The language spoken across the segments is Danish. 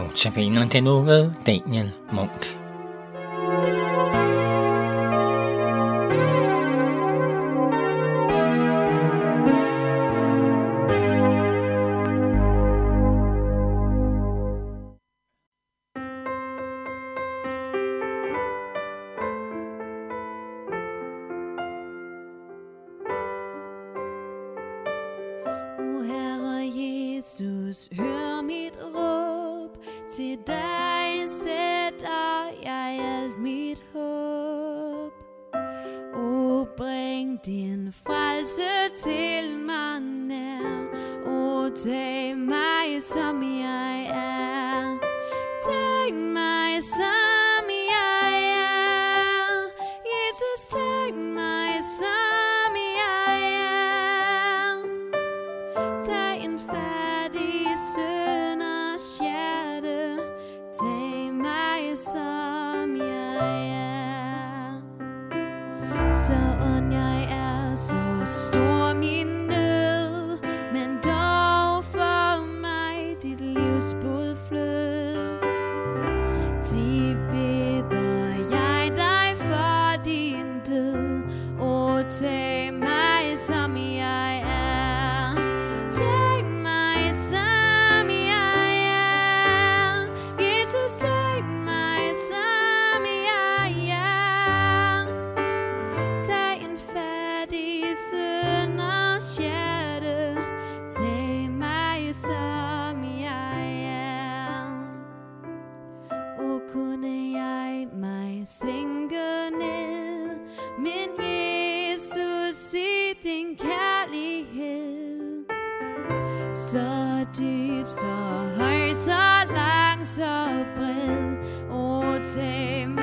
Notabene den nu ved Daniel Munk. Jesus, hør mit råb, til dig sætter jeg alt mit håb. O bring din frelse til mig nær, O tag mig som jeg er. Tag mig som udflød. blodflød Og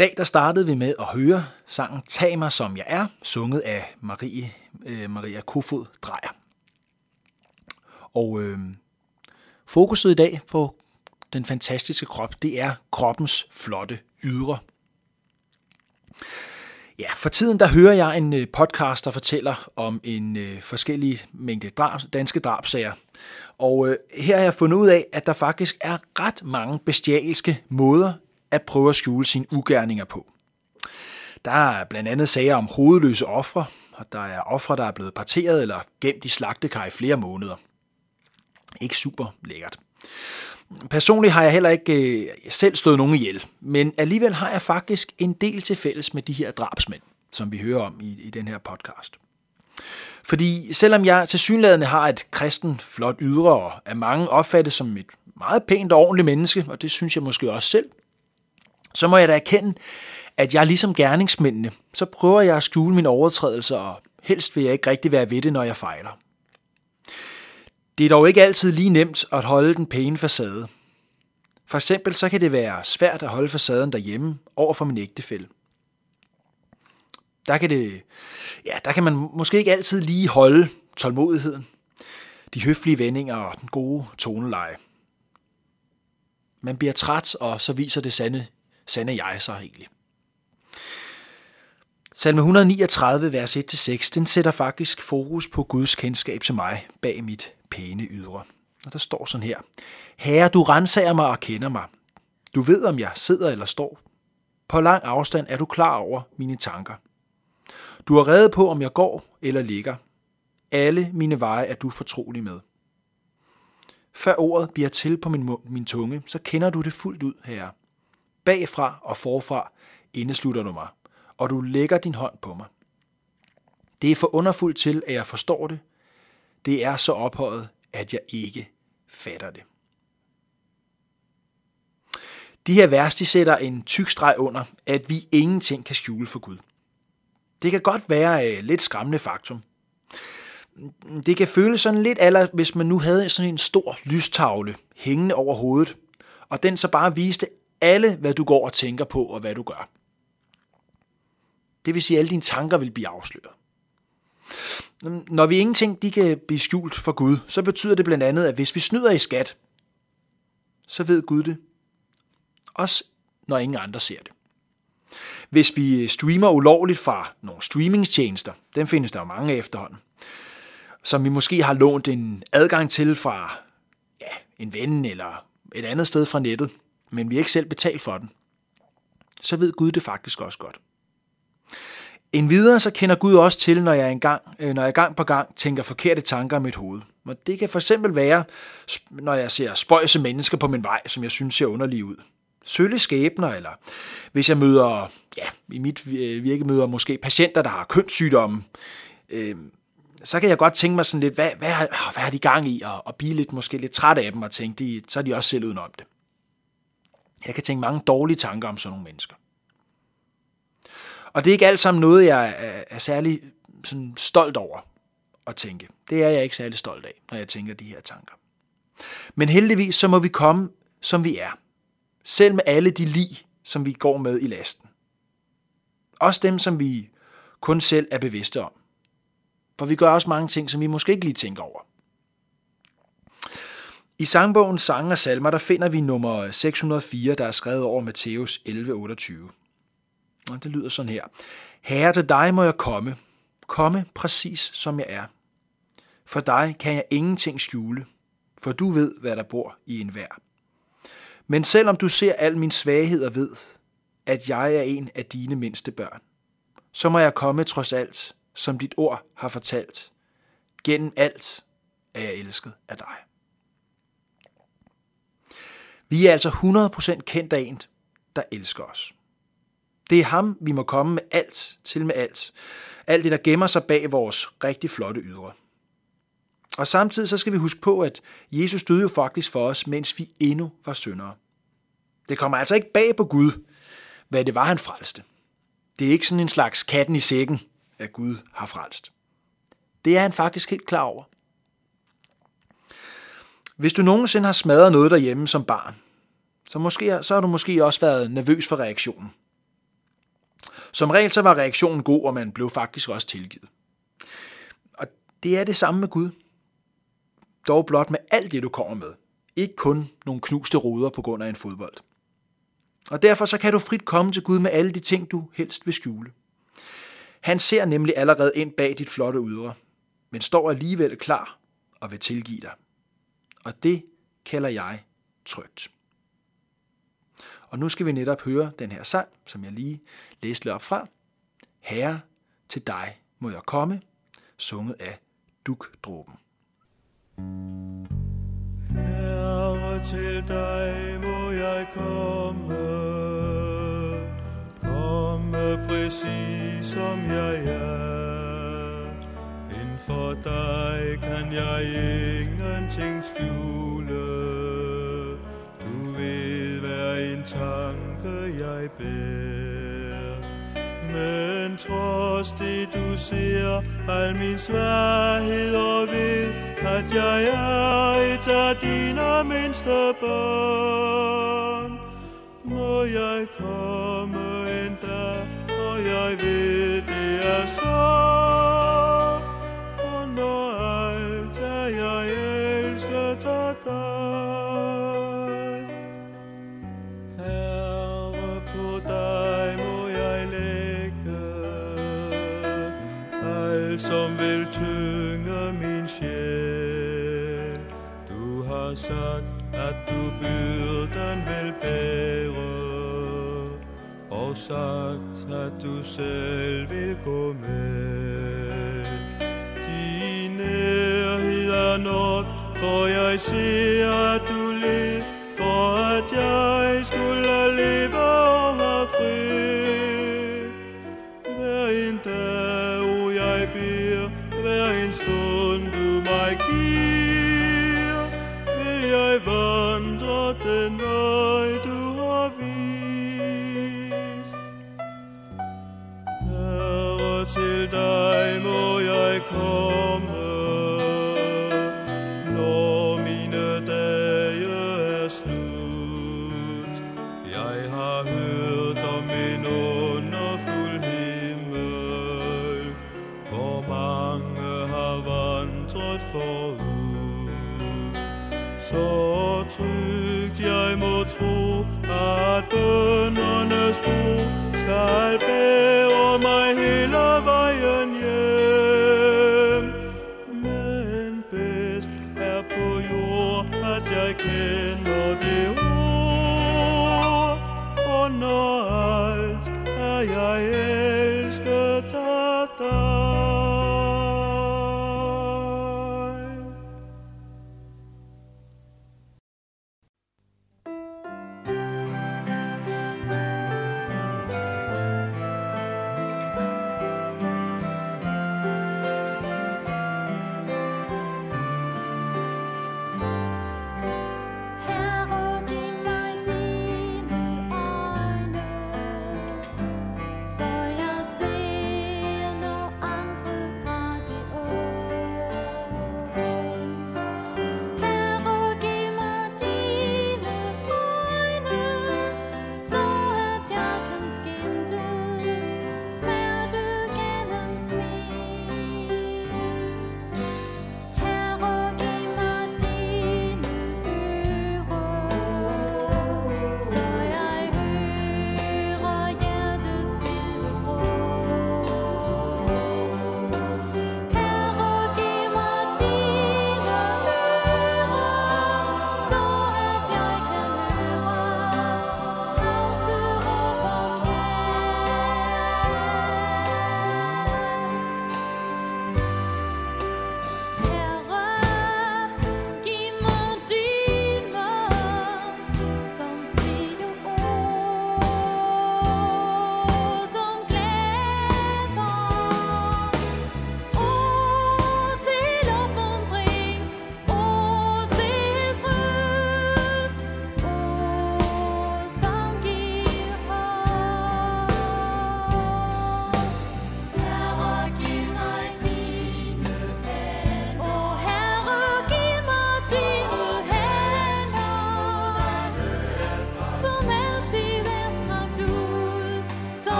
dag der startede vi med at høre sangen Tag mig som jeg er, sunget af Marie, øh, Maria Kofod Drejer. Og øh, fokuset i dag på den fantastiske krop, det er kroppens flotte ydre. Ja, for tiden der hører jeg en øh, podcast, der fortæller om en øh, forskellige mængde drab, danske drabsager. Og øh, her har jeg fundet ud af, at der faktisk er ret mange bestialske måder at prøve at skjule sine ugerninger på. Der er blandt andet sager om hovedløse ofre, og der er ofre, der er blevet parteret eller gemt i slagtekar i flere måneder. Ikke super lækkert. Personligt har jeg heller ikke øh, selv stået nogen ihjel, men alligevel har jeg faktisk en del til fælles med de her drabsmænd, som vi hører om i, i den her podcast. Fordi selvom jeg til synlædende har et kristen flot ydre og er mange opfattet som et meget pænt og ordentligt menneske, og det synes jeg måske også selv, så må jeg da erkende, at jeg ligesom gerningsmændene, så prøver jeg at skjule mine overtrædelser, og helst vil jeg ikke rigtig være ved det, når jeg fejler. Det er dog ikke altid lige nemt at holde den pæne facade. For eksempel så kan det være svært at holde facaden derhjemme over for min ægtefælle. Der kan, det, ja, der kan man måske ikke altid lige holde tålmodigheden, de høflige vendinger og den gode toneleje. Man bliver træt, og så viser det sande, sande jeg så egentlig. Salme 139, vers 1-6, den sætter faktisk fokus på Guds kendskab til mig bag mit pæne ydre. Og der står sådan her. Herre, du renser mig og kender mig. Du ved, om jeg sidder eller står. På lang afstand er du klar over mine tanker. Du har reddet på, om jeg går eller ligger. Alle mine veje er du fortrolig med. Før ordet bliver til på min, min tunge, så kender du det fuldt ud, herre. Bagfra og forfra indeslutter du mig, og du lægger din hånd på mig. Det er for underfuldt til, at jeg forstår det. Det er så ophøjet, at jeg ikke fatter det. De her vers, de sætter en tyk streg under, at vi ingenting kan skjule for Gud. Det kan godt være et lidt skræmmende faktum. Det kan føles sådan lidt aller, hvis man nu havde sådan en stor lystavle hængende over hovedet, og den så bare viste alle, hvad du går og tænker på og hvad du gør. Det vil sige, at alle dine tanker vil blive afsløret. Når vi ingenting de kan blive skjult for Gud, så betyder det blandt andet, at hvis vi snyder i skat, så ved Gud det. Også når ingen andre ser det. Hvis vi streamer ulovligt fra nogle streamingstjenester, dem findes der jo mange efterhånden, som vi måske har lånt en adgang til fra ja, en ven eller et andet sted fra nettet, men vi ikke selv betalt for den, så ved Gud det faktisk også godt. En videre så kender Gud også til, når jeg, engang, øh, når jeg gang på gang tænker forkerte tanker i mit hoved. Og det kan for eksempel være, når jeg ser spøjse mennesker på min vej, som jeg synes ser underlige ud. Sølle skæbner, eller hvis jeg møder, ja, i mit øh, virke møder måske patienter, der har kønssygdomme, øh, så kan jeg godt tænke mig sådan lidt, hvad, hvad, har, hvad har de gang i, og, og blive lidt, måske lidt træt af dem, og tænke, de, så er de også selv udenom det. Jeg kan tænke mange dårlige tanker om sådan nogle mennesker. Og det er ikke alt sammen noget, jeg er, særlig sådan stolt over at tænke. Det er jeg ikke særlig stolt af, når jeg tænker de her tanker. Men heldigvis så må vi komme, som vi er. Selv med alle de lig, som vi går med i lasten. Også dem, som vi kun selv er bevidste om. For vi gør også mange ting, som vi måske ikke lige tænker over. I sangbogen Sange og Salmer, der finder vi nummer 604, der er skrevet over Matthæus 11:28. Og det lyder sådan her. Herre, til dig må jeg komme. Komme præcis som jeg er. For dig kan jeg ingenting skjule, for du ved, hvad der bor i enhver. Men selvom du ser al min svaghed og ved, at jeg er en af dine mindste børn, så må jeg komme trods alt, som dit ord har fortalt. Gennem alt er jeg elsket af dig. Vi er altså 100% kendt af en, der elsker os. Det er ham, vi må komme med alt til med alt. Alt det, der gemmer sig bag vores rigtig flotte ydre. Og samtidig så skal vi huske på, at Jesus døde jo faktisk for os, mens vi endnu var syndere. Det kommer altså ikke bag på Gud, hvad det var, han frelste. Det er ikke sådan en slags katten i sækken, at Gud har frelst. Det er han faktisk helt klar over. Hvis du nogensinde har smadret noget derhjemme som barn, så, måske, så har du måske også været nervøs for reaktionen. Som regel så var reaktionen god, og man blev faktisk også tilgivet. Og det er det samme med Gud. Dog blot med alt det, du kommer med. Ikke kun nogle knuste ruder på grund af en fodbold. Og derfor så kan du frit komme til Gud med alle de ting, du helst vil skjule. Han ser nemlig allerede ind bag dit flotte ydre, men står alligevel klar og vil tilgive dig. Og det kalder jeg trygt. Og nu skal vi netop høre den her sang, som jeg lige læste lidt op fra. Herre, til dig må jeg komme, sunget af Dukdråben. Herre, til dig må jeg komme, komme præcis som jeg er. For dig kan jeg ingenting skjule, en tanke jeg bærer. Men trods det du ser al min svaghed og ved, at jeg er et af dine mindste børn, må jeg komme en dag, og jeg ved, det er som vil tynge min sjæl. Du har sagt, at du byrden vil bære, og sagt, at du selv vil gå med. Din nærhed er nok for jeg ser, at du led, for at jeg skulle leve og have fri. Hver en dag forud. Så trygt jeg må tro, at bøndernes bro skal